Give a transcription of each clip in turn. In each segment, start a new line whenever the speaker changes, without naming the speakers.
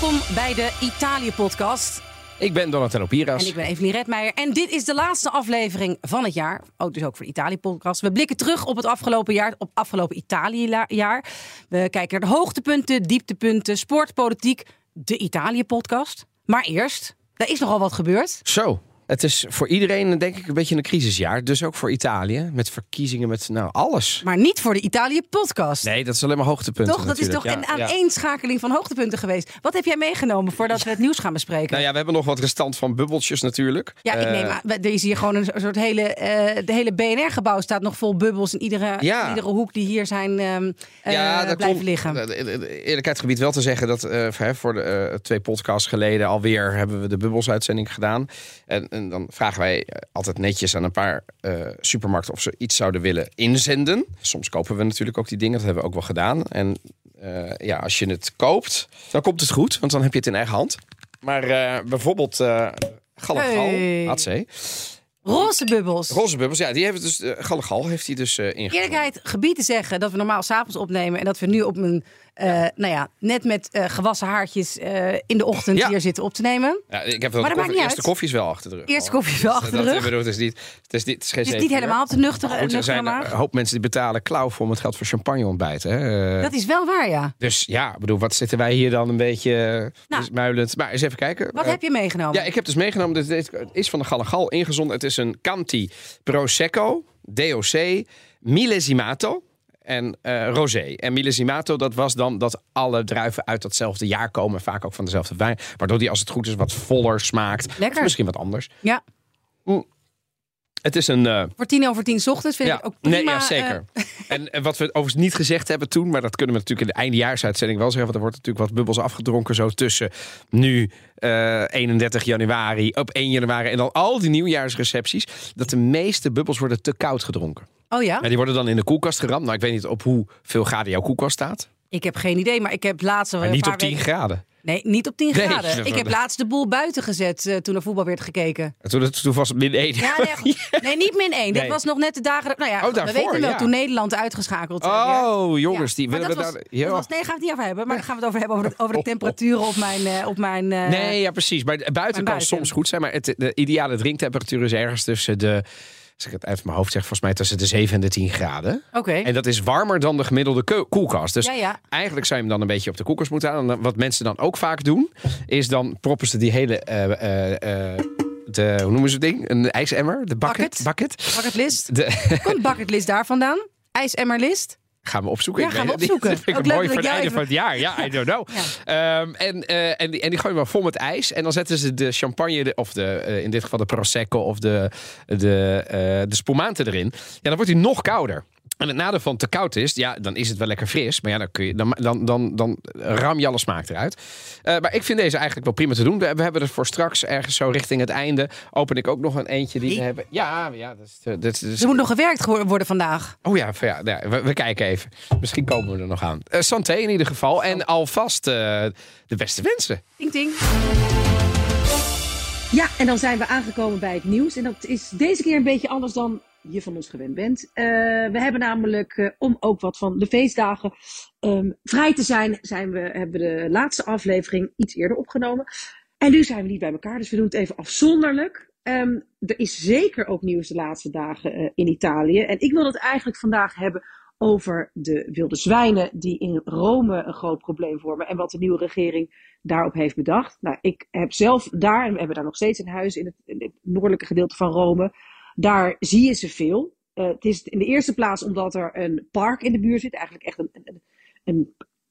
Welkom bij de Italië-podcast.
Ik ben Donatello Piras.
En ik ben Evelien Redmeijer. En dit is de laatste aflevering van het jaar. Ook dus ook voor de Italië-podcast. We blikken terug op het afgelopen jaar, op afgelopen Italië-jaar. We kijken naar de hoogtepunten, dieptepunten, sport, politiek. De Italië-podcast. Maar eerst, er is nogal wat gebeurd.
Zo. Het is voor iedereen denk ik een beetje een crisisjaar. Dus ook voor Italië. Met verkiezingen, met nou alles.
Maar niet voor de Italië-podcast.
Nee, dat is alleen maar hoogtepunten
Toch? Dat is toch een
ja.
aaneenschakeling van hoogtepunten geweest. Wat heb jij meegenomen voordat we het nieuws gaan bespreken?
Nou ja, we hebben nog wat restant van bubbeltjes natuurlijk.
Ja, ik
Eh,
neem aan, er is hier gewoon een soort hele, eh, de hele BNR-gebouw staat nog vol bubbels in iedere,
Ja.
in iedere hoek die hier zijn eh,
ja, dat
blijven
klopt.
liggen.
Eh, eh, eh, Eerlijkheidsgebied wel te zeggen dat eh, voor- de eh, twee podcasts geleden alweer hebben we de bubbelsuitzending gedaan. En, en dan vragen wij eh, altijd netjes aan een paar eh, supermarkten of ze iets zouden willen inzenden. Soms kopen we natuurlijk ook die dingen, dat hebben we ook wel gedaan. En eh, ja, als je het koopt, dan komt het goed, want dan heb je het in eigen hand. Maar bijvoorbeeld Gallegal,
Hey.
HC.
Roze bubbels.
Roze bubbels, ja, die heeft dus, uh, Gallegal heeft hij dus eh ingevoerd.
Eerlijkheid gebied te zeggen dat we normaal s'avonds opnemen en dat we nu op een, eh, nou ja, net met eh, gewassen haartjes eh, in de ochtend
Ja.
hier zitten op te nemen.
Ja, ik heb wel
Maar dat
de koffie, eerste koffie is wel achter de rug.
Eerste koffie is wel achter
dat-
de rug.
bedoel, Het is niet, het is niet, het is geen
Het is niet helemaal te nuchter,
Goed, er
nuchter
zijn
maar.
een hoop mensen die betalen klauw voor met geld voor champagne ontbijten. Hè?
Dat is wel waar, ja.
Dus ja, bedoel, wat zitten wij hier dan een beetje
Nou.
dus muilend. Maar eens even kijken.
Wat heb je meegenomen?
Ja, ik heb dus meegenomen. Dit, dit is van de Gallegal ingezonden. Het is een Canti Prosecco, DOC, Millesimato en eh Rosé. En Millesimato, dat was dan dat alle druiven uit datzelfde jaar komen. Vaak ook van dezelfde wijn. Waardoor die, als het goed is, wat voller smaakt.
Lekker.
Of misschien wat anders.
Ja,
Het is een... eh,
voor tien over tien ochtends vind
ja,
ik ook prima.
nee, ja,
eh,
zeker. en, en wat we overigens niet gezegd hebben toen, maar dat kunnen we natuurlijk in de eindejaarsuitzending wel zeggen, want er wordt natuurlijk wat bubbels afgedronken zo tussen nu eh, 31 januari, op 1 januari en dan al die nieuwjaarsrecepties, dat de meeste bubbels worden te koud gedronken.
oh ja?
Ja, die worden dan in de koelkast geramd. Nou, ik weet niet op hoeveel graden jouw koelkast staat,
Ik heb geen idee, maar ik heb laatst...
maar niet op 10 graden.
Nee, niet op 10
Nee,
graden.
dat-
Ik heb laatst de boel buiten gezet eh, toen er voetbal werd gekeken.
En Toen, toen was het min 1.
Ja, nee, nee niet min 1. Dat
Nee.
was nog net de dagen. Nou ja,
Oh,
goed, we
daarvoor,
weten wel
ja.
toen Nederland uitgeschakeld. Ja.
Oh, jongens, die willen
dat
we
was,
daar... Ja.
dat was, nee, gaan we het niet over hebben. Maar gaan we het over hebben over de, over de temperaturen op mijn. eh, op mijn eh,
Nee, ja, precies. Maar buiten kan
buiten.
soms goed zijn. Maar het, de ideale drinktemperatuur is ergens tussen de... Als ik het uit mijn hoofd zeg, volgens mij tussen de 7 en de 10 graden.
Oké.
En dat is warmer dan de gemiddelde koelkast. Dus
Ja, ja.
eigenlijk zou je hem dan een beetje op de koelkast moeten halen. En wat mensen dan ook vaak doen, is dan proppen ze die hele... eh, eh, eh, de, hoe noemen ze het ding? Een ijsemmer? De bucket?
Bucket.
bucket.
Bucketlist.
De,
Komt bucketlist daar vandaan? IJsemmerlist?
Gaan we opzoeken.
Ja,
Ik
gaan we
niet.
opzoeken.
Dat vind ik
Ook
mooi voor het einde van het jaar. Ja, I don't know. Ehm, en, eh, en, die, en die gooien we vol met ijs. En dan zetten ze de champagne, de- of de, eh, in dit geval de Prosecco of de, de, eh, de spumante erin. Ja, dan wordt hij nog kouder. En het nadeel van te koud is, ja, dan is het wel lekker fris. Maar ja, dan, kun je, dan, dan, dan, dan ram je alle smaak eruit. Eh, maar ik vind deze eigenlijk wel prima te doen. We, we hebben er voor straks ergens zo richting het einde. Open ik ook nog een eentje die we hebben. Ja, ja dat is, dat is,
Er moet nog gewerkt worden vandaag.
Oh ja, van ja, ja, we, we kijken even. Misschien komen we er nog aan. Eh santé in ieder geval. En alvast eh, de beste wensen.
Ting ting.
Ja, en dan zijn we aangekomen bij het nieuws. En dat is deze keer een beetje anders dan je van ons gewend bent. Eh, we hebben namelijk, eh, om ook wat van de feestdagen ehm, vrij te zijn, zijn we, hebben we de laatste aflevering iets eerder opgenomen. En nu zijn we niet bij elkaar, dus we doen het even afzonderlijk. Ehm, er is zeker ook nieuws de laatste dagen eh, in Italië. En ik wil het eigenlijk vandaag hebben over de wilde zwijnen die in Rome een groot probleem vormen. En wat de nieuwe regering daarop heeft bedacht. Nou, ik heb zelf daar, en we hebben daar nog steeds een huis in het, in het noordelijke gedeelte van Rome. Daar zie je ze veel. Eh, het is in de eerste plaats omdat er een park in de buurt zit. Eigenlijk echt een, een,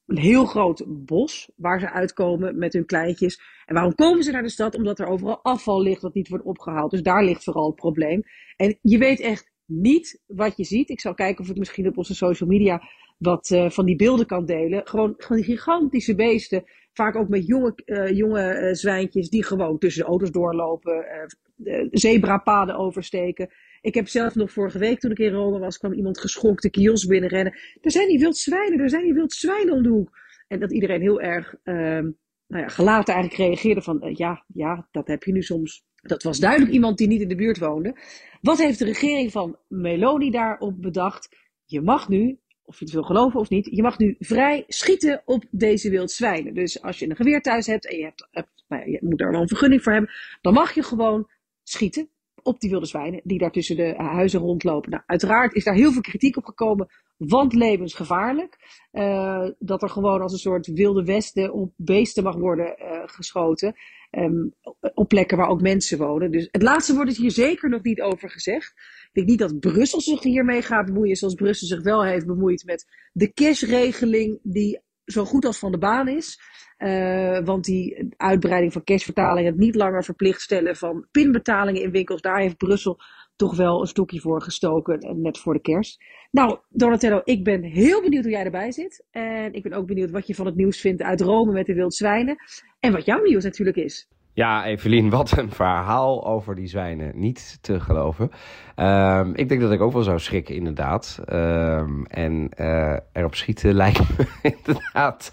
een, heel groot bos waar ze uitkomen met hun kleintjes. En waarom komen ze naar de stad? Omdat er overal afval ligt dat niet wordt opgehaald. Dus daar ligt vooral het probleem. En je weet echt niet wat je ziet. Ik zal kijken of ik misschien op onze social media wat eh, van die beelden kan delen. Gewoon, gewoon gigantische beesten. Vaak ook met jonge, eh, jonge eh, zwijntjes die gewoon tussen de auto's doorlopen. eh, de zebrapaden oversteken. Ik heb zelf nog vorige week, toen ik in Rome was, kwam iemand geschrokken de kiosk binnenrennen. Er zijn die wild zwijnen, er zijn die wild zwijnen om de hoek. En dat iedereen heel erg ehm, nou ja, gelaten eigenlijk reageerde van, ja, ja, dat heb je nu soms. Dat was duidelijk iemand die niet in de buurt woonde. Wat heeft de regering van Meloni daarop bedacht? Je mag nu
of je het wil geloven of niet, je mag nu vrij schieten op deze wild zwijnen. Dus als je een geweer thuis hebt en je, hebt, hebt nou, je moet daar wel een vergunning voor hebben, dan mag je gewoon schieten op die wilde zwijnen die daar tussen de huizen rondlopen. Nou, uiteraard is daar heel veel kritiek op gekomen, want levensgevaarlijk. Uh, dat er gewoon als een soort wilde westen op beesten mag worden uh, geschoten. Um, op plekken waar ook mensen wonen. Dus het laatste wordt is hier zeker nog niet over gezegd. Ik denk niet dat Brussel zich hiermee gaat bemoeien, zoals Brussel zich wel heeft bemoeid met de cashregeling die zo goed als van de baan is. Uh, want die uitbreiding van cashvertalingen, het niet langer verplicht stellen van pinbetalingen in winkels, daar heeft Brussel toch wel een stokje voor gestoken, net voor de kerst. Nou, Donatello, ik ben heel benieuwd hoe jij erbij zit. En ik ben ook benieuwd wat je van het nieuws vindt uit Rome met de wildzwijnen. En wat jouw nieuws natuurlijk is.
Ja, Evelien, wat een verhaal over die zwijnen. Niet te geloven. Um, ik denk dat ik ook wel zou schrikken, inderdaad. Um, en uh, erop schieten lijkt me inderdaad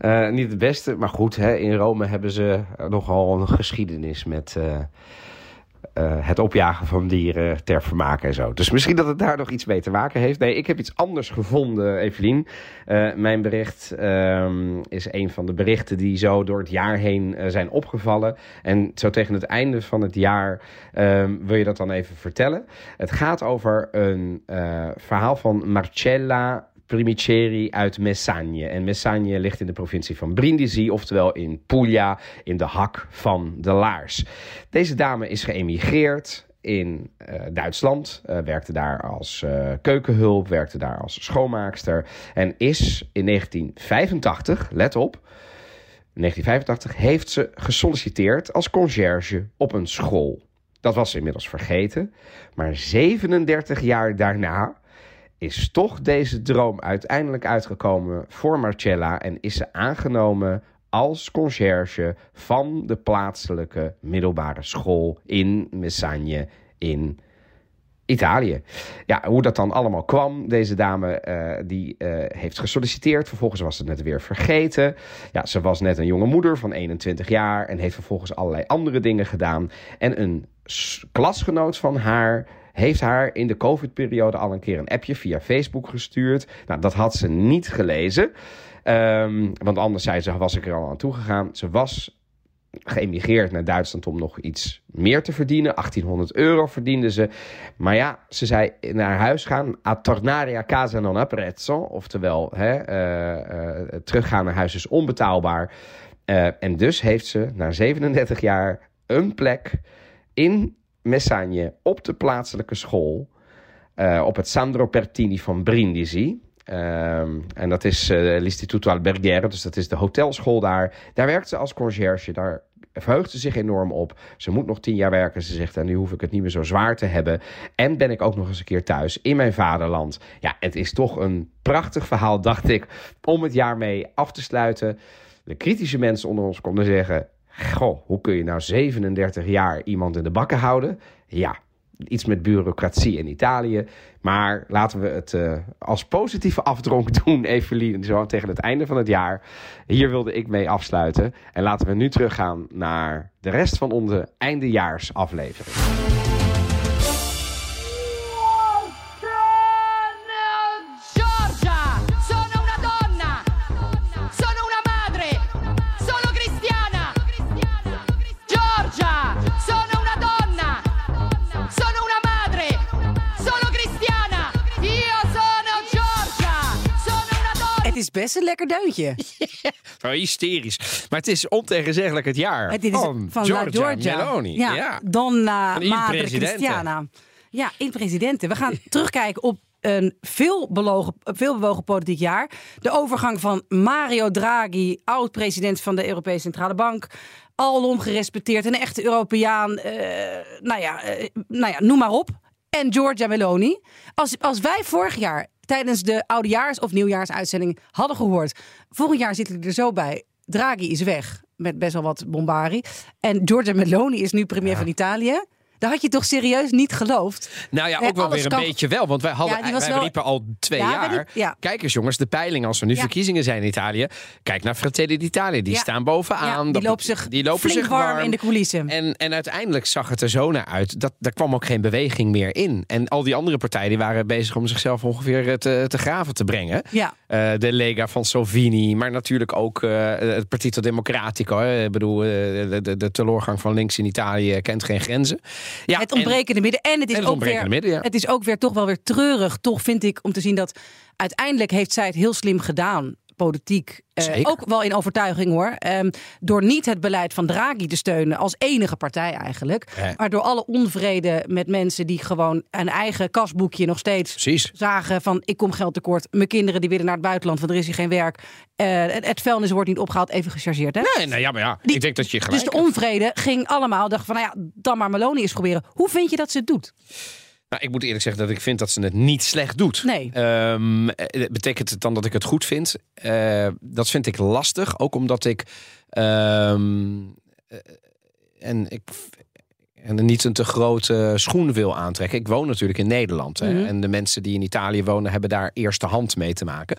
uh, niet het beste. Maar goed, hè, in Rome hebben ze nogal een geschiedenis met... Uh, het opjagen van dieren ter vermaak en zo. Dus misschien dat het daar nog iets mee te maken heeft. Nee, ik heb iets anders gevonden, Evelien. Uh, mijn bericht um, is een van de berichten die zo door het jaar heen uh, zijn opgevallen. En zo tegen het einde van het jaar um, wil je dat dan even vertellen. Het gaat over een verhaal van Marcella Primiceri uit Messagne. En Messagne ligt in de provincie van Brindisi, oftewel in Puglia, in de hak van de laars. Deze dame is geëmigreerd in uh, Duitsland, uh, werkte daar als uh, keukenhulp, werkte daar als schoonmaakster en is in 1985, let op, 1985 heeft ze gesolliciteerd als conciërge op een school. Dat was inmiddels vergeten, maar 37 jaar daarna is toch deze droom uiteindelijk uitgekomen voor Marcella en is ze aangenomen als conciërge van de plaatselijke middelbare school in Messagne in Italië. Ja, hoe dat dan allemaal kwam. Deze dame uh, die uh, heeft gesolliciteerd. Vervolgens was ze net weer vergeten. Ja, ze was net een jonge moeder van 21 jaar. En heeft vervolgens allerlei andere dingen gedaan. En een klasgenoot van haar heeft haar in de COVID-periode al een keer een appje via Facebook gestuurd. Nou, dat had ze niet gelezen. Um, want anders zei ze, was ik er al aan toegegaan. Ze was geëmigreerd naar Duitsland om nog iets meer te verdienen. 1800 euro verdiende ze. Maar ja, ze zei naar huis gaan. A tornare casa non apprezzo. Oftewel, hè, uh, uh, teruggaan naar huis is onbetaalbaar. Uh, en dus heeft ze na 37 jaar een plek in Messagne op de plaatselijke school. Uh, op het Sandro Pertini van Brindisi. Uh, en dat is uh, l'Istituto Alberghiere, dus dat is de hotelschool daar. Daar werkt ze als conciërge, daar verheugt ze zich enorm op. Ze moet nog tien jaar werken. Ze zegt, en nu hoef ik het niet meer zo zwaar te hebben. En ben ik ook nog eens een keer thuis in mijn vaderland. Ja, het is toch een prachtig verhaal, dacht ik, om het jaar mee af te sluiten. De kritische mensen onder ons konden zeggen... Goh, hoe kun je nou 37 jaar iemand in de bakken houden? Ja, iets met bureaucratie in Italië. Maar laten we het uh, als positieve afdronk doen, Evelien, zo tegen het einde van het jaar. Hier wilde ik mee afsluiten. En laten we nu teruggaan naar de rest van onze eindejaarsaflevering.
Best een lekker deuntje.
Ja, hysterisch. Maar het is ontegenzeggelijk het jaar
het is
van,
van
Giorgia, Meloni.
Ja,
Ja.
Donna
il
Madre. Cristiana. Ja, in presidenten. We gaan terugkijken op een veel, belogen, veel bewogen politiek jaar. De overgang van Mario Draghi, oud-president van de Europese Centrale Bank. Alom gerespecteerd, een echte Europeaan. eh, nou, ja, eh, nou ja, noem maar op. En Giorgia Meloni. Als, als wij vorig jaar tijdens de oudejaars- of nieuwjaarsuitzending hadden gehoord... volgend jaar zitten we er zo bij. Draghi is weg, met best wel wat bombari. En Giorgia Meloni is nu premier van Italië.
Daar had je toch serieus niet geloofd?
Nou ja, ook wel weer een
kan-
beetje wel. Want wij, hadden,
Ja, die
wij
wel-
riepen al twee
Ja,
jaar.
ja.
Kijk eens jongens, de peiling als er nu verkiezingen zijn in Italië. Kijk naar Fratelli d'Italia. Die staan bovenaan.
Die
Dat-
loopt zich
die lopen
flink
zich
warm in de coulissen.
En, en uiteindelijk zag het er zo naar uit. Dat, daar kwam ook geen beweging meer in. En al die andere partijen die waren bezig om zichzelf ongeveer eh, te, te graven te brengen.
Ja.
Eh, de Lega van Salvini, maar natuurlijk ook eh, het Partito Democratico. Hè. Ik bedoel, de, de, de teleurgang van links in Italië kent geen grenzen. Ja,
het
en-
ontbrekende midden. En het is,
en het
ook weer,
midden, ja.
het is ook weer toch wel weer treurig, toch vind ik, om te zien dat uiteindelijk heeft zij het heel slim gedaan. Politiek, eh, ook wel in overtuiging hoor. Ehm, door niet het beleid van Draghi te steunen als enige partij eigenlijk. Maar door alle onvrede met mensen die gewoon een eigen kasboekje nog steeds
Precies.
zagen van ik kom geld tekort. Mijn kinderen die willen naar het buitenland, want er is hier geen werk. Eh, het, het vuilnis wordt niet opgehaald, even gechargeerd. Hè?
Nee, nou ja, maar ja,
Die-
ik denk dat je gelijk
Dus de
hebt.
onvrede ging allemaal. Dacht van, nou ja, dan maar Meloni eens proberen. Hoe vind je dat ze het doet?
Nou, ik moet eerlijk zeggen dat ik vind dat ze het niet slecht doet.
Nee.
Ehm, eh, betekent het dan dat ik het goed vind? Eh, dat vind ik lastig, ook omdat ik. ehm, eh, en ik. En niet een te grote schoen wil aantrekken. Ik woon natuurlijk in Nederland. Hè,
Mhm.
En de mensen die in Italië wonen, hebben daar eerste hand mee te maken.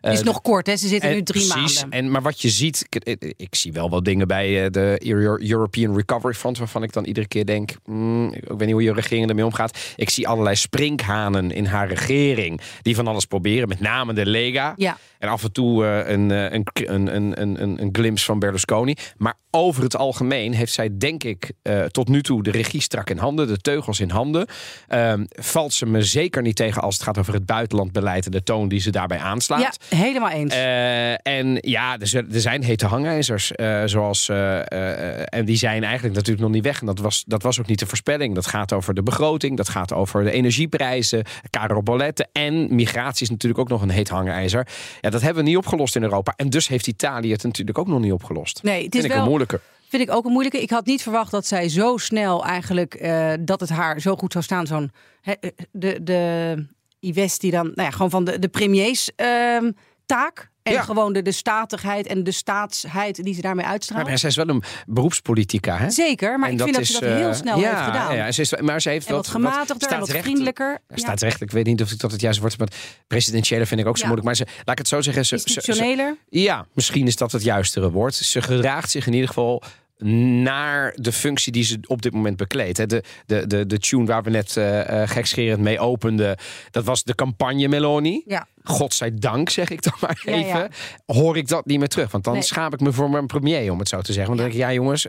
Het is
Eh,
nog kort, hè? Ze zitten
en-
nu drie
precies.
maanden.
En, maar wat je ziet, ik, ik, zie wel wat dingen bij eh, de Euro- European Recovery Fund, waarvan ik dan iedere keer denk, mm, ik weet niet hoe je regering ermee omgaat. Ik zie allerlei sprinkhanen in haar regering die van alles proberen, met name de Lega.
Ja.
En af en toe eh, een, een, een, een, een, een, een glimpse van Berlusconi. Maar over het algemeen heeft zij, denk ik, tot nu toe de regie strak in handen, de teugels in handen. Ehm, valt ze me zeker niet tegen als het gaat over het buitenlandbeleid en de toon die ze daarbij aanslaat.
Ja, helemaal eens.
Eh, en ja, er, zijn- er zijn hete hangijzers. eh, zoals, eh, en die zijn eigenlijk natuurlijk nog niet weg. En dat was, dat was ook niet de voorspelling. Dat gaat over de begroting. Dat gaat over de energieprijzen. Caroboletten. En migratie is natuurlijk ook nog een heet hangijzer. Ja, dat hebben we niet opgelost in Europa. En dus heeft Italië het natuurlijk ook nog niet opgelost.
nee, het is
Vind ik
wel
moeilijker.
Vind ik ook een moeilijke. Ik had niet verwacht dat zij zo snel eigenlijk, eh, dat het haar zo goed zou staan. Zo'n, eh, de, de Ives die dan, nou ja, gewoon van de, de premiers ehm, taak. En
Ja.
gewoon de, de statigheid en de staatsheid die ze daarmee uitstraalt.
Maar zij is wel een beroepspolitica, hè?
Zeker, maar
En
ik vind dat ze dat heel
eh,
snel
ja,
heeft gedaan.
Ja, ze is, maar ze heeft
en wat
wat,
gematigder en wat vriendelijker.
Ja,
Ja.
staatsrechtelijk, ik weet niet of ik dat het juiste wordt, maar presidentiële vind ik ook zo moeilijk. Maar ze, laat ik het zo zeggen, ze, ze- ze,
Institutioneler.
Ja, misschien is dat het juistere woord. Ze gedraagt zich in ieder geval naar de functie die ze op dit moment bekleedt. De, de, de, de tune waar we net eh, gekscherend mee openden, dat was de campagne Meloni.
Ja.
Godzijdank, zeg ik dan maar
Ja,
even.
ja.
Hoor ik dat niet meer terug. Want dan
Nee.
schaap ik me voor mijn premier, om het zo te zeggen. Want dan denk ik, ja jongens,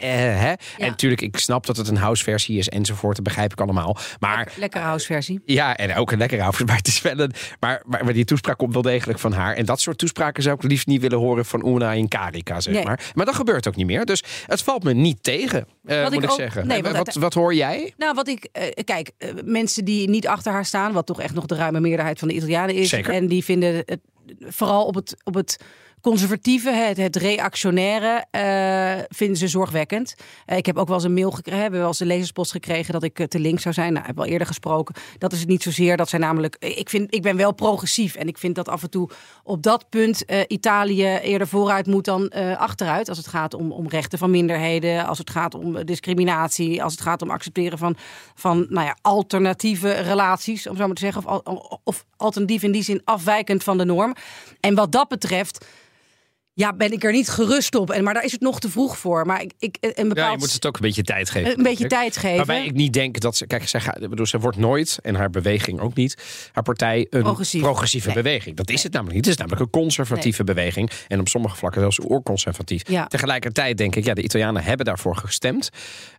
hè. En natuurlijk, ik snap dat het een houseversie is enzovoort. Dat begrijp ik allemaal. Maar
Lekker houseversie.
ja, en ook een lekker avond. Maar het is wel een. Maar, maar, maar die toespraak komt wel degelijk van haar. En dat soort toespraken zou ik liefst niet willen horen van Una in Karika, zeg
Nee.
maar. Maar dat gebeurt ook niet meer. Dus het valt me niet tegen, eh,
Wat
moet
ik
ik,
ook-
zeggen.
nee,
En wat, wat hoor jij?
Nou, wat ik. kijk, mensen die niet achter haar staan, wat toch echt nog de ruime meerderheid van de Italianen is.
Zeker.
En die vinden het vooral op het, op het conservatieve, het, het reactionaire, eh, vinden ze zorgwekkend. Eh, ik heb ook wel eens een mail gekregen, hebben wel eens een lezerspost gekregen dat ik eh, te links zou zijn. Nou, ik heb wel eerder gesproken. Dat is het niet zozeer. Dat zijn namelijk. Ik, vind, ik ben wel progressief en ik vind dat af en toe op dat punt Italië eerder vooruit moet dan achteruit. Als het gaat om, om rechten van minderheden, als het gaat om discriminatie, als het gaat om accepteren van, van nou ja, alternatieve relaties, om zo maar te zeggen. Of, al- of alternatief in die zin afwijkend van de norm. En wat dat betreft. Ja, ben ik er niet gerust op. En, maar daar is het nog te vroeg voor. Maar ik, ik een bepaald,
Ja, je moet het ook een beetje tijd geven.
een beetje tijd geven.
Waarbij ik niet denk dat ze. Kijk, zij, gaat, bedoel, ze wordt nooit, en haar beweging ook niet, haar partij een
Progressief.
progressieve
Nee.
beweging. Dat is het namelijk niet. Het is namelijk een conservatieve beweging. En op sommige vlakken zelfs oorconservatief.
Ja.
Tegelijkertijd denk ik, ja, de Italianen hebben daarvoor gestemd.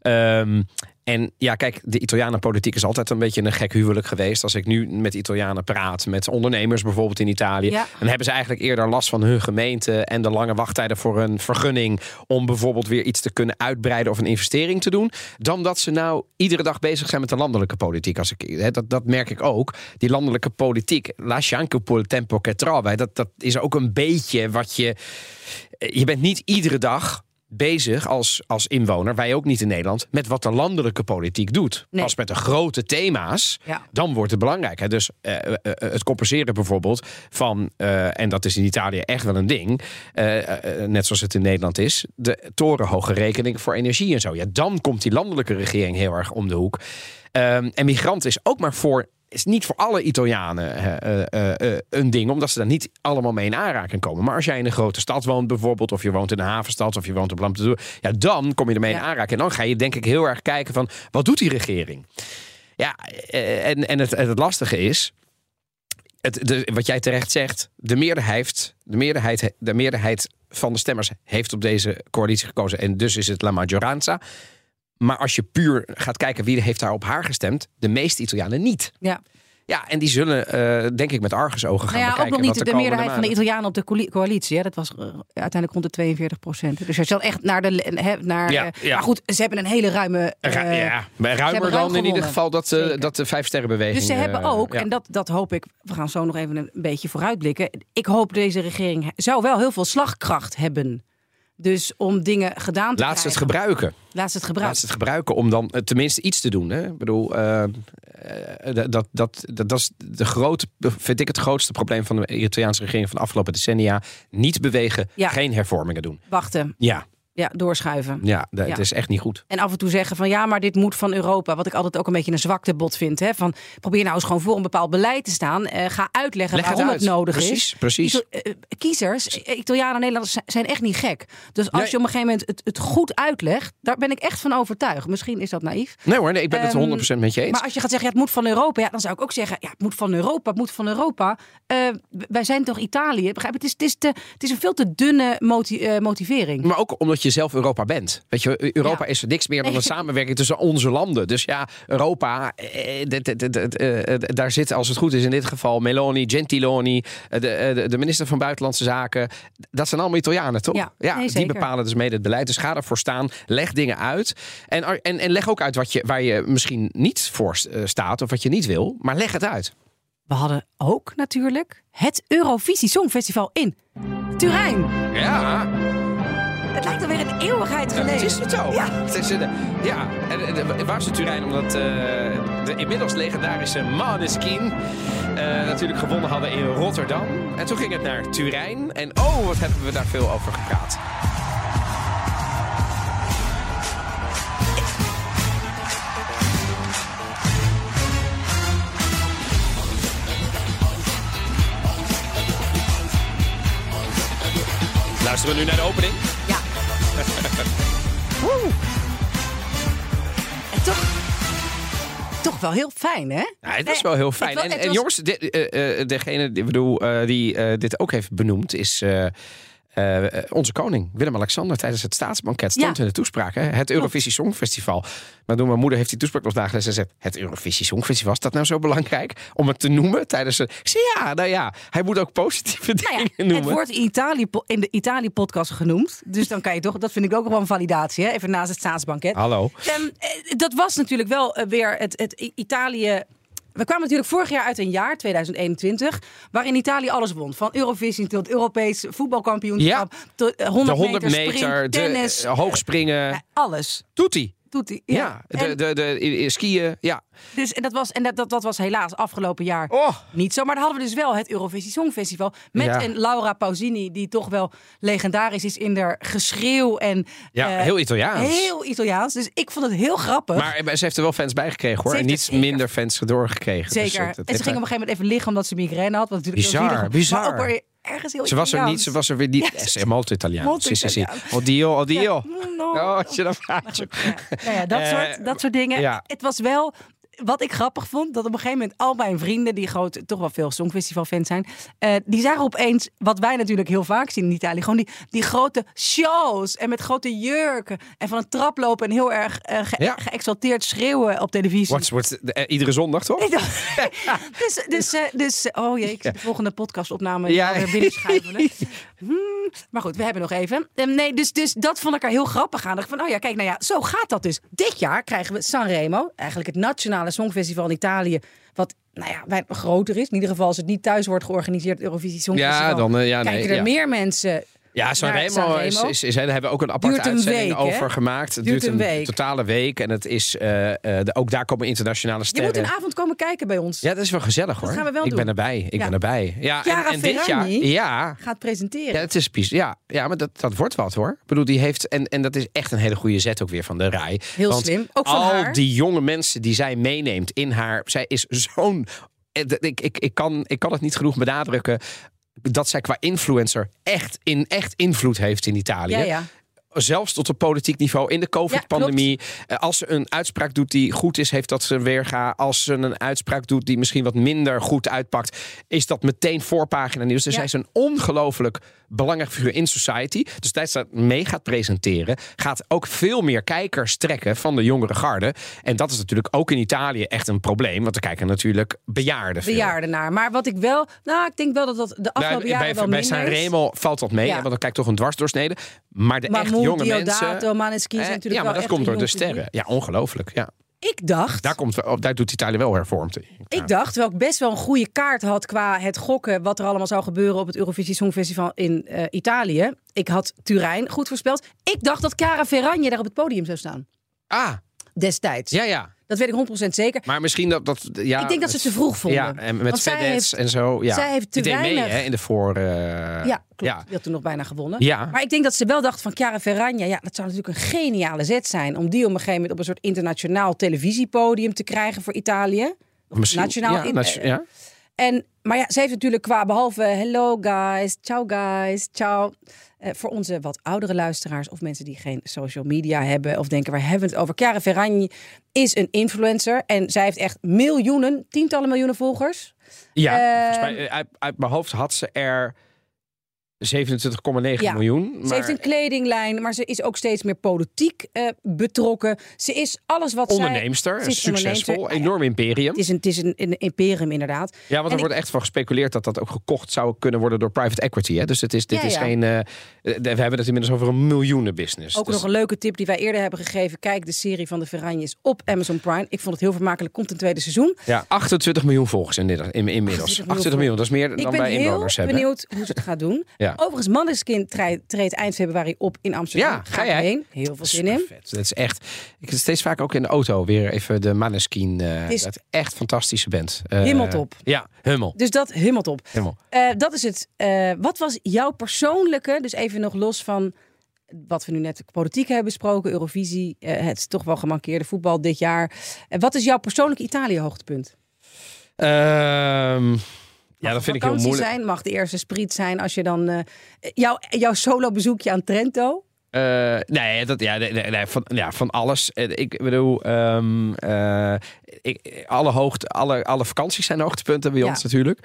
Ehm, en ja, kijk, de Italianenpolitiek is altijd een beetje een gek huwelijk geweest. Als ik nu met Italianen praat, met ondernemers bijvoorbeeld in Italië,
Ja.
dan hebben ze eigenlijk eerder last van hun gemeente en de lange wachttijden voor een vergunning om bijvoorbeeld weer iets te kunnen uitbreiden of een investering te doen, dan dat ze nou iedere dag bezig zijn met de landelijke politiek. Als ik, hè, dat, dat merk ik ook. Die landelijke politiek, lascia anche un po' il tempo che trova, dat, dat is ook een beetje wat je. Je bent niet iedere dag bezig als, als inwoner, wij ook niet in Nederland, met wat de landelijke politiek doet.
Nee.
Pas met de grote thema's,
Ja.
dan wordt het belangrijk. Hè? Dus eh, eh, eh, het compenseren bijvoorbeeld van, en dat is in Italië echt wel een ding, net zoals het in Nederland is, de torenhoge rekening voor energie en zo. Ja, dan komt die landelijke regering heel erg om de hoek. Ehm, en migranten is ook maar voor. Is niet voor alle Italianen eh, eh, eh, een ding, omdat ze daar niet allemaal mee in aanraking komen. Maar als jij in een grote stad woont, bijvoorbeeld, of je woont in een havenstad, of je woont op Lampedusa, ja, dan kom je ermee in aanraking. En dan ga je, denk ik, heel erg kijken van wat doet die regering? Ja, en, en het, het lastige is, het, de, wat jij terecht zegt, de meerderheid, de, meerderheid, de meerderheid van de stemmers heeft op deze coalitie gekozen. En dus is het La Maggioranza. Maar als je puur gaat kijken wie heeft daar op haar gestemd, de meeste Italianen niet.
Ja.
Ja, en die zullen, eh, denk ik, met argusogen gaan
Nou ja, ook nog niet de, meerderheid van de Italianen op de coali- coalitie. Hè. Dat was eh, uiteindelijk rond de 42 procent. Dus je dan echt naar de... Hè, naar,
Ja,
eh,
ja.
Maar goed, ze hebben een hele ruime...
ja, maar ruimer
ruim
dan in ieder geval dat,
Zeker.
dat de vijf sterrenbeweging.
Dus ze hebben ook, en dat, dat hoop ik, we gaan zo nog even een beetje vooruitblikken. Ik hoop deze regering zou wel heel veel slagkracht hebben. Dus om dingen gedaan te
Laat ze het
krijgen.
gebruiken.
Laat ze het
Laat
gebruiken.
ze het gebruiken om dan eh, tenminste iets te doen. Hè? Ik bedoel, eh, eh, dat, dat, dat, dat is de grote, vind ik het grootste probleem van de Italiaanse regering van de afgelopen decennia. Niet bewegen,
Ja.
geen hervormingen doen.
Wachten,
Ja,
ja, doorschuiven.
ja, dat,
Ja.
is echt niet goed.
En af en toe zeggen van ja, maar dit moet van Europa. Wat ik altijd ook een beetje een zwaktebod vind. Hè? Van, probeer nou eens gewoon voor een bepaald beleid te staan. Eh, ga uitleggen
Leg
waarom het,
uit.
nodig
Precies,
is.
precies.
Ito- eh, kiezers, eh, Italianen en Nederlanders zijn- echt niet gek. Dus als
Nee.
je op een gegeven moment het, het goed uitlegt, daar ben ik echt van overtuigd. Misschien is dat naïef.
Nee hoor, nee, ik ben het
Ehm,
100% met je eens.
Maar als je gaat zeggen, ja, het moet van Europa, ja, dan zou ik ook zeggen, ja, het moet van Europa, het moet van Europa. Eh, wij zijn toch Italië? Begrijp? Het is, het is, te, het is een veel te dunne moti- eh, motivering.
Maar ook omdat je zelf Europa bent. Weet je, Europa
Ja.
is niks meer dan een samenwerking tussen onze landen. Dus ja, Europa, eh, eh, eh, daar zit als het goed is in dit geval Meloni, Gentiloni, de, de, minister van Buitenlandse Zaken. Dat zijn allemaal Italianen, toch?
Ja, nee,
die bepalen dus mede het beleid. Dus ga ervoor staan, leg dingen uit. En, en, en leg ook uit wat je, waar je misschien niet voor staat of wat je niet wil. Maar leg het uit.
We hadden ook natuurlijk het Eurovisie Songfestival in Turijn.
Ja,
Het lijkt alweer een eeuwigheid
Ja,
geleden.
het is het zo.
Ja.
Het is, eh, ja. En, waar is het Turijn? Omdat eh, de inmiddels legendarische Maneskin eh, natuurlijk gewonnen hadden in Rotterdam. En toen ging het naar Turijn. En oh, wat hebben we daar veel over gepraat. Luisteren we nu naar de opening?
Oeh. En toch, toch wel heel fijn, hè?
Ja, het was
Nee,
wel heel fijn. en
het
en
was-
jongens, dit, eh, eh, degene die, bedoel, eh, die eh, dit ook heeft benoemd is eh, onze koning, Willem-Alexander, tijdens het staatsbanket stond
Ja.
in de toespraak. Hè? Het Eurovisie Songfestival. Maar toen mijn moeder heeft die toespraak nog nagelezen en zegt, het Eurovisie Songfestival, is dat nou zo belangrijk om het te noemen tijdens. Ik zei, ja, nou ja, hij moet ook positieve
Nou
dingen
ja, het
noemen.
wordt in, Italië, in de Italië-podcast genoemd. Dus dan kan je toch, dat vind ik ook wel een validatie, hè? even naast het staatsbanket.
Hallo.
Ehm, eh, dat was natuurlijk wel eh, weer het, het Italië. We kwamen natuurlijk vorig jaar uit een jaar, 2021, waarin Italië alles won. Van Eurovisie tot Europees voetbalkampioenschap, tot eh, 100,
De 100
meter, sprint,
de
tennis.
eh, hoogspringen,
Ja, alles.
doet hij.
Doet hij.
Ja,
Ja.
de, de, de, eh, skiën, ja.
dus, en dat was, en dat, dat, dat was helaas afgelopen jaar
Oh,
niet zo. Maar dan hadden we dus wel het Eurovisie Songfestival. Met
Ja.
een Laura Pausini, die toch wel legendarisch is in haar geschreeuw. En,
ja,
eh,
heel Italiaans.
Heel Italiaans. Dus ik vond het heel grappig.
Maar eh, ze heeft er wel fans bij gekregen hoor. En niet
er
minder fans doorgekregen. Dus
Zeker.
het- het
en ze ging op een gegeven moment even liggen omdat ze migraine had. Wat natuurlijk
Bizar, bizar.
Maar ook weer ergens heel
Ze was er niet,
Italiaans.
ze was er weer niet. Ze is molto Italiano.
molto
Sì, sì. Oddio, oddio.
Ja, mm, no.
Oh, je dat vraagt.
Nou ja, dat,
Eh,
soort, dat soort dingen.
ja.
Het was wel... Wat ik grappig vond, dat op een gegeven moment al mijn vrienden, die groot, toch wel veel Songfestival-fans zijn, eh, die zagen opeens, wat wij natuurlijk heel vaak zien in Italië, gewoon die, die grote shows en met grote jurken en van een trap lopen en heel erg ge-
Ja.
geëxalteerd schreeuwen op televisie.
What's, what's, eh, iedere zondag toch?
Dus, dus, dus, oh jee, ik zie de volgende podcastopname
Ja.
ja. weer binnenschuiven. Hmm, maar goed, we hebben nog even. Ehm, nee, dus, dus dat vond ik er heel grappig aan. Van, oh ja, kijk, nou ja, zo gaat dat dus. Dit jaar krijgen we Sanremo, eigenlijk het nationale songfestival in Italië, wat nou ja, groter is. In ieder geval als het niet thuis wordt georganiseerd, Eurovisie Songfestival.
Ja, dan, eh, ja, nee,
kijken er
ja.
meer mensen
Ja, Sanremo, is, is, is, daar hebben we ook een aparte
een
uitzending
week,
over gemaakt. Het
Duurt
duurt
een
een,
week.
totale week. En het is, eh, eh, de- ook daar komen internationale
Je
sterren.
moet een avond komen kijken bij ons.
Ja, dat is wel gezellig hoor.
gaan we wel
ik
doen.
ben erbij. Ik
Ja.
ben erbij. Ja, en, en dit jaar. Ja,
Gaat presenteren.
ja, het is ja, ja, maar dat, dat wordt wat hoor. Ik bedoel, die heeft. En, en dat is echt een hele goede zet ook weer van de rij.
Heel
Want
slim. Ook van
al
haar.
die jonge mensen die zij meeneemt in haar. Zij is zo'n. eh, Ik, ik, ik, kan, ik kan het niet genoeg benadrukken. Dat zij qua influencer echt, in, echt invloed heeft in Italië.
ja, ja.
Zelfs tot op politiek niveau in de COVID-pandemie. Eh, Als ze een uitspraak doet die goed is, heeft dat zijn weerga. Als ze een uitspraak doet die misschien wat minder goed uitpakt, is dat meteen voorpagina nieuws. Dus
Ja.
zij is een ongelooflijk belangrijk figuur in society. Dus tijdens dat mee gaat presenteren, gaat ook veel meer kijkers trekken van de jongere garde. En dat is natuurlijk ook in Italië echt een probleem. Want er kijken natuurlijk bejaarden veel.
Bejaarden naar. Maar wat ik wel... Nou, ik denk wel dat dat de
Nou,
afgelopen jaren
bij
wel
bij
minder is.
Sanremo valt dat mee,
Ja.
want dan kijkt toch een dwarsdoorsnede. Maar de echt
Mahmoud,
jonge
Diodato,
mensen...
Maneskin zijn natuurlijk
ja, maar
wel
dat komt door de sterren. Ja, ongelooflijk. Ja.
Ik dacht...
Daar, komt, daar doet Italië wel hervormd in.
Ik dacht, terwijl ik best wel een goede kaart had qua het gokken wat er allemaal zou gebeuren op het Eurovisie Songfestival in eh, Italië. Ik had Turijn goed voorspeld. Ik dacht dat Cara Ferragni daar op het podium zou staan.
Ah,
Destijds.
ja, ja.
Dat weet ik 100% zeker.
Maar misschien dat... dat ja,
ik denk dat ze het te vroeg vonden.
Ja, en met
heeft-
en zo. Ja.
zij heeft te
mee,
weinig-
hè, in de voor... eh,
Ja, klopt.
Ja.
Die had toen nog bijna gewonnen.
Ja.
Maar ik denk dat ze wel dacht van Chiara Ferragna, ja, dat zou natuurlijk een geniale zet zijn om die op een gegeven moment op een soort internationaal televisiepodium te krijgen voor Italië. Of
Misschien,
nationaal.
ja,
in-
nation-
eh,
ja.
En, maar ja, ze heeft natuurlijk qua behalve hello guys, ciao guys, ciao. Eh, voor onze wat oudere luisteraars of mensen die geen social media hebben of denken waar hebben we het over. Chiara Ferragni is een influencer en zij heeft echt miljoenen, tientallen miljoenen volgers.
Ja,
Eh,
volgens mij, eh, uit, uit mijn hoofd had ze er 27,9
Ja.
miljoen.
Ze heeft een kledinglijn, maar ze is ook steeds meer politiek eh, betrokken. Ze is alles wat zij... Ze is
succesvol,
onderneemster.
enorm imperium.
Het is een, het is een, een imperium inderdaad.
Ja, want er wordt echt van gespeculeerd dat dat ook gekocht zou kunnen worden door private equity. Hè? Dus het is, dit
Ja,
is
ja.
geen. eh, we hebben het inmiddels over een miljoenenbusiness.
Ook
Dus-
nog een leuke tip die wij eerder hebben gegeven. Kijk de serie van de Ferranjes op Amazon Prime. Ik vond het heel vermakelijk. Komt een tweede seizoen.
Ja, 28 miljoen volgers inmiddels.
28
28 miljoen, dat is meer
Ik
dan
ben
wij
heel
inwoners hebben.
benieuwd hoe ze het gaat doen.
Ja.
Overigens, Manneskin treedt, eind februari op in Amsterdam.
Ja, ga jij?
heen. Heel veel zin in.
Vet. Dat is echt. Ik zit steeds vaak ook in de auto weer even de Maneskin. eh
is-
dat echt fantastische band. Eh,
Hemeltop.
Ja, hummel.
Dus dat helemaal top.
Helemaal.
Eh, dat is het. Wat was jouw persoonlijke, dus even nog los van wat we nu net politiek hebben besproken, Eurovisie, het toch wel gemankeerde voetbal dit jaar. Wat is jouw persoonlijke Italië-hoogtepunt?
Ehm, ja, dat vind ik heel moeilijk.
zijn, mag de eerste spriet zijn als je dan eh, jouw, jouw solo bezoekje aan Trento.
Eh, nee, dat, ja, nee, nee, van, ja, van alles. Eh, Ik bedoel, ehm, eh, ik, alle, hoogte, alle, alle vakanties zijn hoogtepunten bij
Ja.
ons natuurlijk.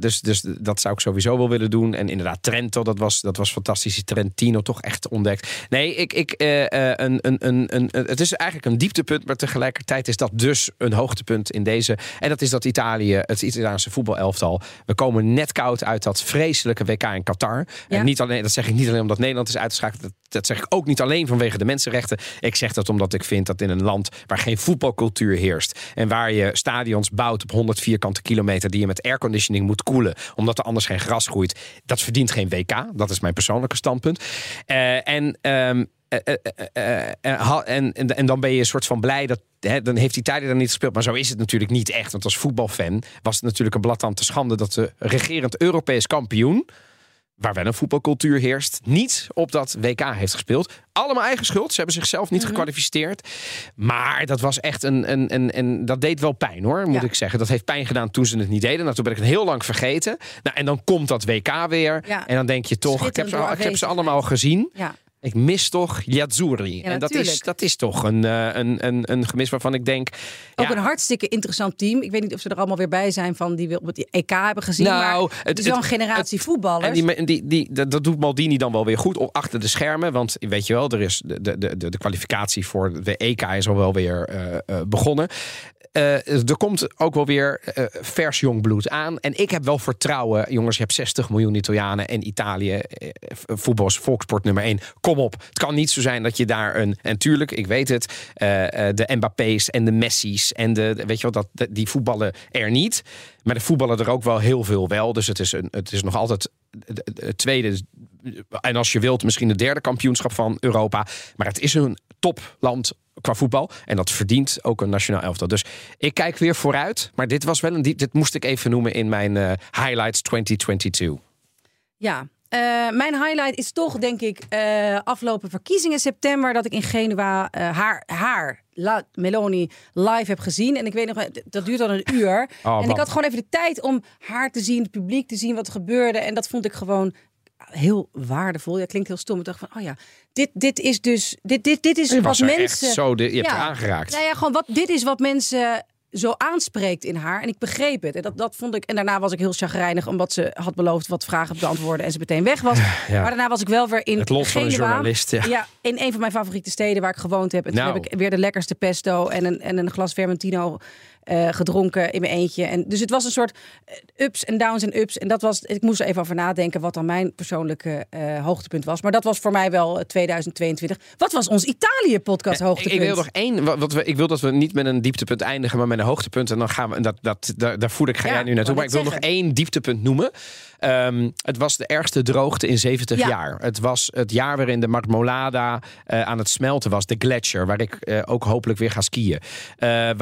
Dus, dus dat zou ik sowieso wel willen doen. En inderdaad, Trento, dat was, dat was fantastisch. Die Trentino toch echt ontdekt. Nee, ik, ik, een, een, een, een, een- het is eigenlijk een dieptepunt, maar tegelijkertijd is dat dus een hoogtepunt in deze. En dat is dat Italië, het Italiaanse voetbalelftal. We komen net koud uit dat vreselijke WK in Qatar.
Ja.
En niet alleen, dat zeg ik niet alleen omdat Nederland is uitgeschakeld. Dat, zeg ik ook niet alleen vanwege de mensenrechten. Ik zeg dat omdat ik vind dat in een land waar geen voetbalcultuur heerst. En waar je stadions bouwt op 100 vierkante kilometer. die je met airconditioning moet koelen. omdat er anders geen gras groeit. Dat verdient geen WK. Dat is mijn persoonlijke standpunt. En. en, en, dan ben je een soort van blij dat. Dan heeft Italië dan niet gespeeld. Maar zo is het natuurlijk niet echt. Want als voetbalfan was het natuurlijk een blad te schande. dat de regerend Europees kampioen waar wel een voetbalcultuur heerst, niet op dat WK heeft gespeeld. Allemaal eigen schuld. Ze hebben zichzelf niet gekwalificeerd. Maar dat was echt een, een, een, een. Dat deed wel pijn hoor, moet
Ja.
ik zeggen. Dat heeft pijn gedaan toen ze het niet deden. Nou, toen ben ik het heel lang vergeten. Nou, en dan komt dat WK weer.
Ja.
En dan denk je toch, ik heb, ze, ik heb ze allemaal gezien.
Ja.
Ik mis toch Yazzurri.
Ja,
en dat is, dat is toch een, eh, een, een, een gemis waarvan ik denk.
Ook
ja,
een hartstikke interessant team. Ik weet niet of ze er allemaal weer bij zijn van die we op het EK hebben gezien.
Nou,
maar
het-
is wel een generatie voetballers.
En die, die, die, dat, dat doet Maldini dan wel weer goed op achter de schermen. Want weet je wel, er is de, de, de, de kwalificatie voor de EK is al wel weer eh, eh, begonnen. Eh, er komt ook wel weer eh, vers jong bloed aan. En ik heb wel vertrouwen. Jongens, je hebt 60 miljoen Italianen en Italië. eh, voetbal is volkssport nummer 1. Kom op. Het kan niet zo zijn dat je daar een... En tuurlijk, ik weet het. de Mbappé's en de Messi's. En de, weet je wel, dat, die voetballen er niet. Maar de voetballen er ook wel heel veel wel. Dus het is, een, het is nog altijd het tweede en als je wilt, misschien het derde kampioenschap van Europa. Maar het is een topland qua voetbal. En dat verdient ook een nationaal elftal. Dus ik kijk weer vooruit. Maar dit was wel een dit moest ik even noemen in mijn uh, highlights 2022.
Ja, uh, mijn highlight is toch, denk ik, uh, afgelopen verkiezingen september... dat ik in Genua haar, haar La Meloni live heb gezien. En ik weet nog, dat duurt al een uur. Oh, en ik had gewoon even de tijd om haar te zien, het publiek te zien, wat er gebeurde. En dat vond ik gewoon heel waardevol. Ja, klinkt heel stom. Ik dacht van, oh ja, dit, dit is dus, dit, dit, dit is wat mensen.
zo, de, je hebt aangeraakt.
Nou ja, gewoon wat, dit is wat mensen zo aanspreekt in haar. En ik begreep het. En dat, dat vond ik. En daarna was ik heel chagrijnig, omdat ze had beloofd wat vragen te beantwoorden en ze meteen weg was. Maar daarna was ik wel weer in.
Het lot van een journalist. Ja.
ja. in een van mijn favoriete steden waar ik gewoond heb. En toen nou. heb ik weer de lekkerste pesto en een, en een glas Vermentino uh, gedronken in mijn eentje. En dus het was een soort eh, ups en downs en ups. En dat was, ik moest er even over nadenken wat dan mijn persoonlijke uh, hoogtepunt was. Maar dat was voor mij wel 2022. Wat was ons Italië-podcast hoogtepunt?
Ik, wil nog één. Wat we, ik wil dat we niet met een dieptepunt eindigen, maar met een hoogtepunt. En dan gaan we. Dat, dat, daar, daar voel ik, ga jij nu naartoe. Maar ik wil nog één dieptepunt noemen. Um, het was de ergste droogte in 70 jaar. Het was het jaar waarin de Marmolada uh, aan het smelten was. De gletsjer, waar ik ook hopelijk weer ga skiën.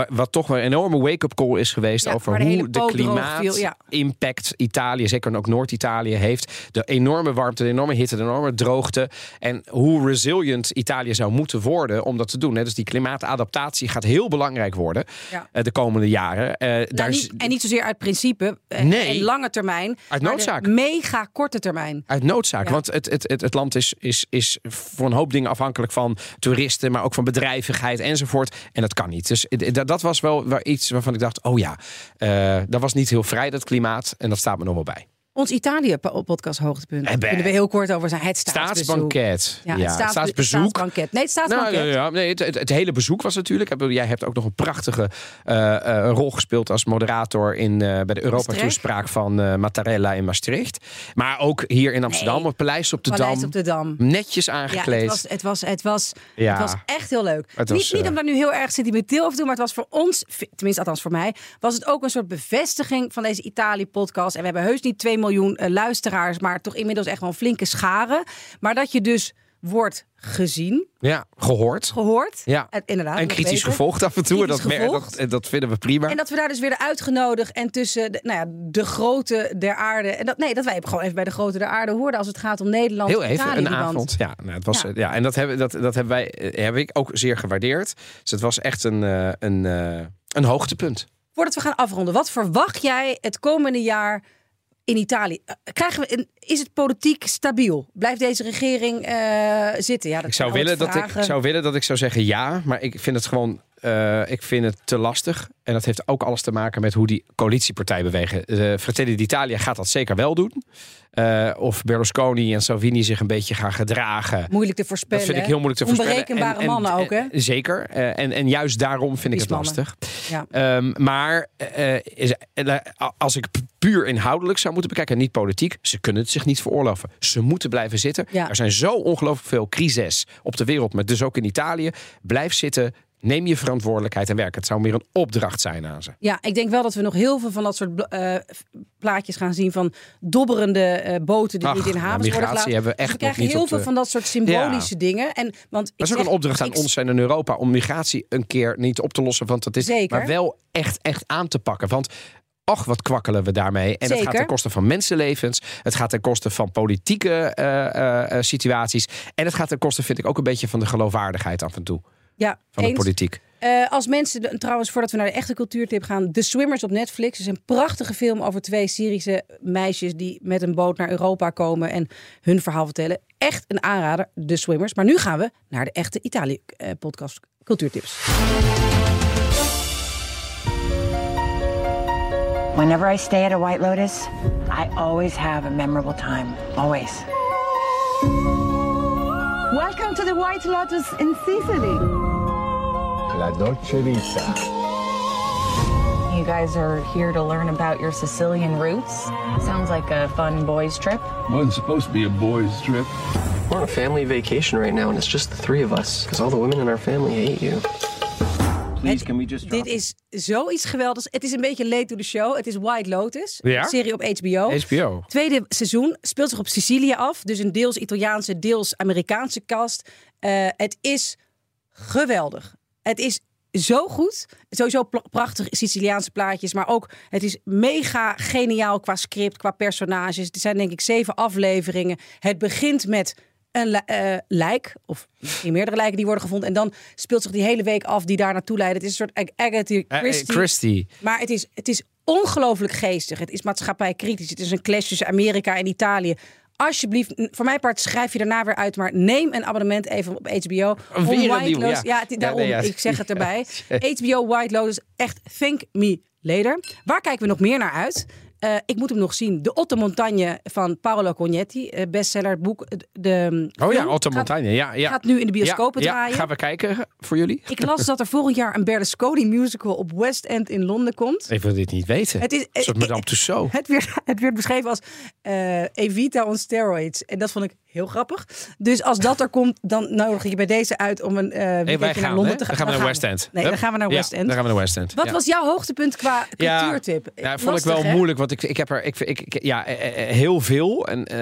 Wat toch een enorme wake-up call is geweest ja, over de hoe de klimaat-impact ja. Italië, zeker ook Noord-Italië, heeft. De enorme warmte, de enorme hitte, de enorme droogte. En hoe resilient Italië zou moeten worden om dat te doen. Hè. Dus die klimaatadaptatie gaat heel belangrijk worden ja. de komende jaren.
Nou, daar niet, en niet zozeer uit principe, nee. en lange termijn.
Uit noodzaak
Mega korte termijn.
Uit noodzaak. Want het, het, het, het, land is, is, is voor een hoop dingen afhankelijk van toeristen, maar ook van bedrijvigheid enzovoort. En dat kan niet. Dus dat was wel iets waarvan ik dacht: oh ja, uh, dat was niet heel vrij, dat klimaat. En dat staat me nog wel bij.
Ons Italië-podcast hoogtepunt. Daar kunnen we heel kort over zijn. Het
staatsbanket.
Ja, het, staats, staatsbezoek. Staatsbanket. Nee, het staatsbanket. Nou,
ja, ja, nee, het, het, het, hele bezoek was natuurlijk. Jij hebt ook nog een prachtige uh, uh, rol gespeeld als moderator in, uh, bij de Europa-toespraak van Mattarella in Maastricht. Maar ook hier in Amsterdam, nee. op Paleis op de
Paleis
Dam.
op de Dam.
Netjes aangekleed.
Ja, het, was, het, was, het, was, het was echt heel leuk. Was, niet, niet om daar nu heel erg sentimenteel over te doen, maar het was voor ons, tenminste althans voor mij, was het ook een soort bevestiging van deze Italië-podcast. En we hebben heus niet 2 miljoen luisteraars maar toch inmiddels echt wel een flinke scharen. Maar dat je dus wordt gezien.
Ja, gehoord.
Gehoord.
Ja.
En, inderdaad.
En kritisch gevolgd af en toe. Dat, dat, dat, vinden we prima.
En dat we daar dus weer uitgenodigd en tussen de, nou ja, de grote der aarde. En dat, nee, dat wij gewoon even bij de grote der aarde hoorden als het gaat om Nederland.
Heel even, een avond. Ja, nou, het was, ja. ja. en dat hebben, dat, dat hebben wij, eh, heb ik ook zeer gewaardeerd. Dus het was echt een, eh, een, een, eh, een hoogtepunt.
Voordat we gaan afronden, wat verwacht jij het komende jaar in Italië. Eh, krijgen we een, is het politiek stabiel? Blijft deze regering uh, zitten? Ja, dat
ik, zou willen dat ik, zou willen dat ik zou zeggen ja, maar ik vind het gewoon uh, ik vind het te lastig. En dat heeft ook alles te maken met hoe die coalitiepartij bewegen. Uh, Fratelli d'Italia gaat dat zeker wel doen. Uh, of Berlusconi en Salvini zich een beetje gaan gedragen.
Moeilijk te voorspellen.
Dat vind ik heel moeilijk te voorspellen.
Onberekenbare en, mannen ook, hè?
Zeker. En, en juist daarom vind ik het lastig. Ja. Um, maar is, als ik puur inhoudelijk zou moeten bekijken, niet politiek, ze kunnen het zich niet veroorloven. Ze moeten blijven zitten. Ja. Er zijn zo ongelooflijk veel crises op de wereld, maar dus ook in Italië. Blijf zitten, Neem je verantwoordelijkheid en werk. Het zou meer een opdracht zijn aan ze.
Ja, ik denk wel dat we nog heel veel van dat soort uh, plaatjes gaan zien van dobberende uh, boten die Ach, niet in havens worden gelaten.
Hebben we,
echt
dus
we krijgen heel veel van dat soort symbolische ja. dingen. En, want
dat is ook een opdracht aan ons en in Europa om migratie een keer niet op te lossen. Want dat is
Zeker.
maar wel echt, echt aan te pakken. Want Och, wat kwakkelen we daarmee. En Zeker. dat gaat ten koste van mensenlevens. Het gaat ten koste van politieke uh, uh, situaties. En het gaat ten koste, vind ik, ook een beetje van de geloofwaardigheid af en toe
ja,
van de politiek.
Uh, als mensen, trouwens, voordat we naar de echte cultuurtip gaan, The Swimmers op Netflix is een prachtige film over twee Syrische meisjes die met een boot naar Europa komen en hun verhaal vertellen. Echt een aanrader, The Swimmers. Maar nu gaan we naar de echte Italië-podcast uh, cultuurtips.
Whenever I stay at a White Lotus, I always have a memorable time. Always.
Welcome to the White Lotus in Sicily.
La Dolce Vita.
You guys are here to learn about your Sicilian roots. Sounds like a fun boys' trip.
Wasn't supposed to be a boys' trip.
We're on a family vacation right now, and it's just the three of us, because all the women in our family hate you. Please,
Het-
can we just drop
Dit is zoiets geweldigs. Het is een beetje late to the show. Het is White Lotus,
Ja?
een serie op HBO.
HBO.
Tweede seizoen speelt zich op Sicilië af. Dus een deels Italiaanse, deels Amerikaanse cast. Eh, het is geweldig. Het is zo goed. Sowieso prachtig Siciliaanse plaatjes. Maar ook, het is mega geniaal qua script, qua personages. Er zijn denk ik zeven afleveringen. Het begint met een eh, lijk. Of misschien meerdere lijken die worden gevonden. En dan speelt zich die hele week af die daar naartoe leiden. Het is een soort Ag- Agatha
Eh, eh,
Christie.
Christie.
Maar het is, het is ongelooflijk geestig. Het is maatschappijkritisch. Het is een clash tussen Amerika en Italië. Alsjeblieft, voor mijn part schrijf je daarna weer uit. Maar neem een abonnement even op HBO.
Een
White
nieuw,
Lotus.
ja.
het-
Ja,
daarom,
nee, ja.
ik zeg het erbij. HBO White Lotus, echt thank me later. Waar kijken we nog meer naar uit? Eh, ik moet hem nog zien. De Otto Montagne van Paolo Cognetti. eh, bestseller, het boek. De, de
Oh ja, Otto
gaat-
Montagne. Ja, ja.
gaat nu in de bioscopen
ja,
draaien.
Ja, gaan we kijken voor jullie?
Ik las dat er volgend jaar een Berlusconi musical op West End in Londen komt.
Ik wil dit niet weten.
Het is-
Een soort Madame Tussauds.
Het werd, het werd beschreven als eh, Evita on steroids. En dat vond ik heel grappig. Dus als dat er komt, dan nodig ik je bij deze uit om een eh
Hey,
naar Londen
hè?
te gaan.
Dan gaan we naar West End.
Nee, dan gaan we naar
Ja,
West End.
Dan gaan we naar West End.
Wat
Ja.
was jouw hoogtepunt qua
Ja,
cultuurtip?
Ja, vond ik wel
hè?
moeilijk, want ik, ik heb er ik, ik, ik- ja, eh, eh, heel veel. En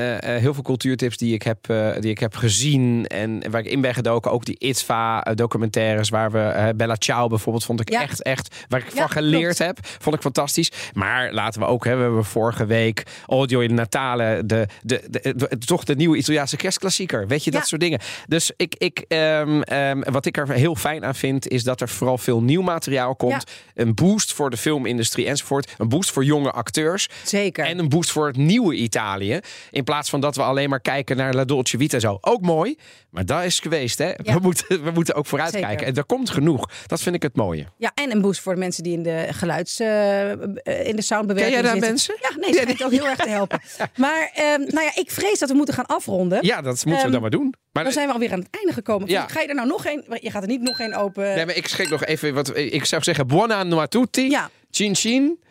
heel veel cultuurtips die ik, heb, die ik heb gezien en waar ik in ben gedoken. Ook die ITVA-documentaires waar we... Bella Ciao bijvoorbeeld vond ik
Ja.
echt, echt... Waar ik
Ja,
van geleerd
klopt.
heb. Vond ik fantastisch. Maar laten we ook... Hè, we hebben vorige week Audio in Natale. De, de, de, de- toch de nieuwe Italiaanse kerstklassieker. Weet je, dat
Ja.
soort dingen. Dus ik, ik, ehm, ehm, wat ik er heel fijn aan vind... is dat er vooral veel nieuw materiaal komt. Een boost voor de filmindustrie enzovoort. Een boost voor jonge acteurs.
Zeker.
En een boost voor het nieuwe Italië. In plaats van dat we alleen maar kijken naar La Dolce Vita zo. Ook mooi, maar dat is geweest. Hè?
Ja.
We, moeten, we moeten ook vooruit
Zeker.
kijken. En er komt genoeg. Dat vind ik het mooie.
Ja, en een boost voor de mensen die in de geluids, eh, eh, in de soundbewerking
Ken jij daar
zitten.
mensen?
Ja, nee, dat schijnt ook heel erg te helpen. Maar ehm, nou ja, ik vrees dat we moeten gaan afronden.
Ja, dat moeten we
Ehm,
dan maar doen. Maar,
Dan zijn we alweer aan het einde gekomen.
Ja.
Ga je er nou nog een? Je gaat er niet nog een open.
nee, maar ik schrik nog even. Wat, ik zou zeggen, buona tutti.
Ja.
Chin chin.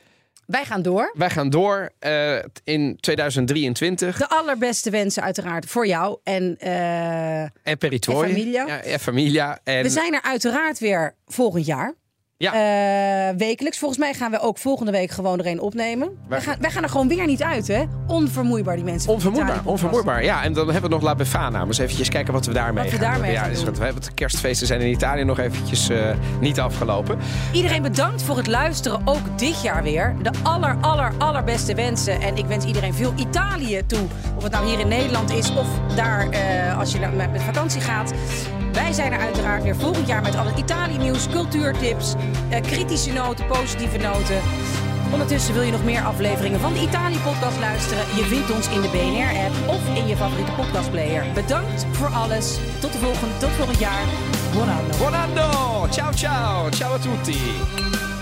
Wij gaan door.
Wij gaan door eh, in 2023.
De allerbeste wensen uiteraard voor jou. En eh,
En Peritoi.
En Familia.
Ja, en Familia. En,
we zijn er uiteraard weer volgend jaar.
Ja.
Eh, wekelijks. Volgens mij gaan we ook volgende week gewoon er een opnemen. Wij gaan, wij gaan er gewoon weer niet uit, hè? Onvermoeibaar, die mensen.
Onvermoeibaar, onvermoeibaar. Ja, en dan hebben we nog La Befana. Dus eventjes kijken wat we daarmee
Wat we daarmee.
Ja, dus wat, hebben de kerstfeesten zijn in Italië nog eventjes eh, niet afgelopen.
Iedereen bedankt voor het luisteren, ook dit jaar weer. De aller, aller, allerbeste wensen. En ik wens iedereen veel Italië toe. Of het nou hier in Nederland is of daar eh, als je met vakantie gaat. Wij zijn er uiteraard weer volgend jaar met alle Italië-nieuws, cultuurtips, eh, kritische noten, positieve noten. Ondertussen wil je nog meer afleveringen van de Italië-podcast luisteren? Je vindt ons in de BNR-app of in je favoriete podcastplayer. Bedankt voor alles. Tot de volgende, tot volgend jaar.
Buon anno! Ciao ciao! Ciao a tutti!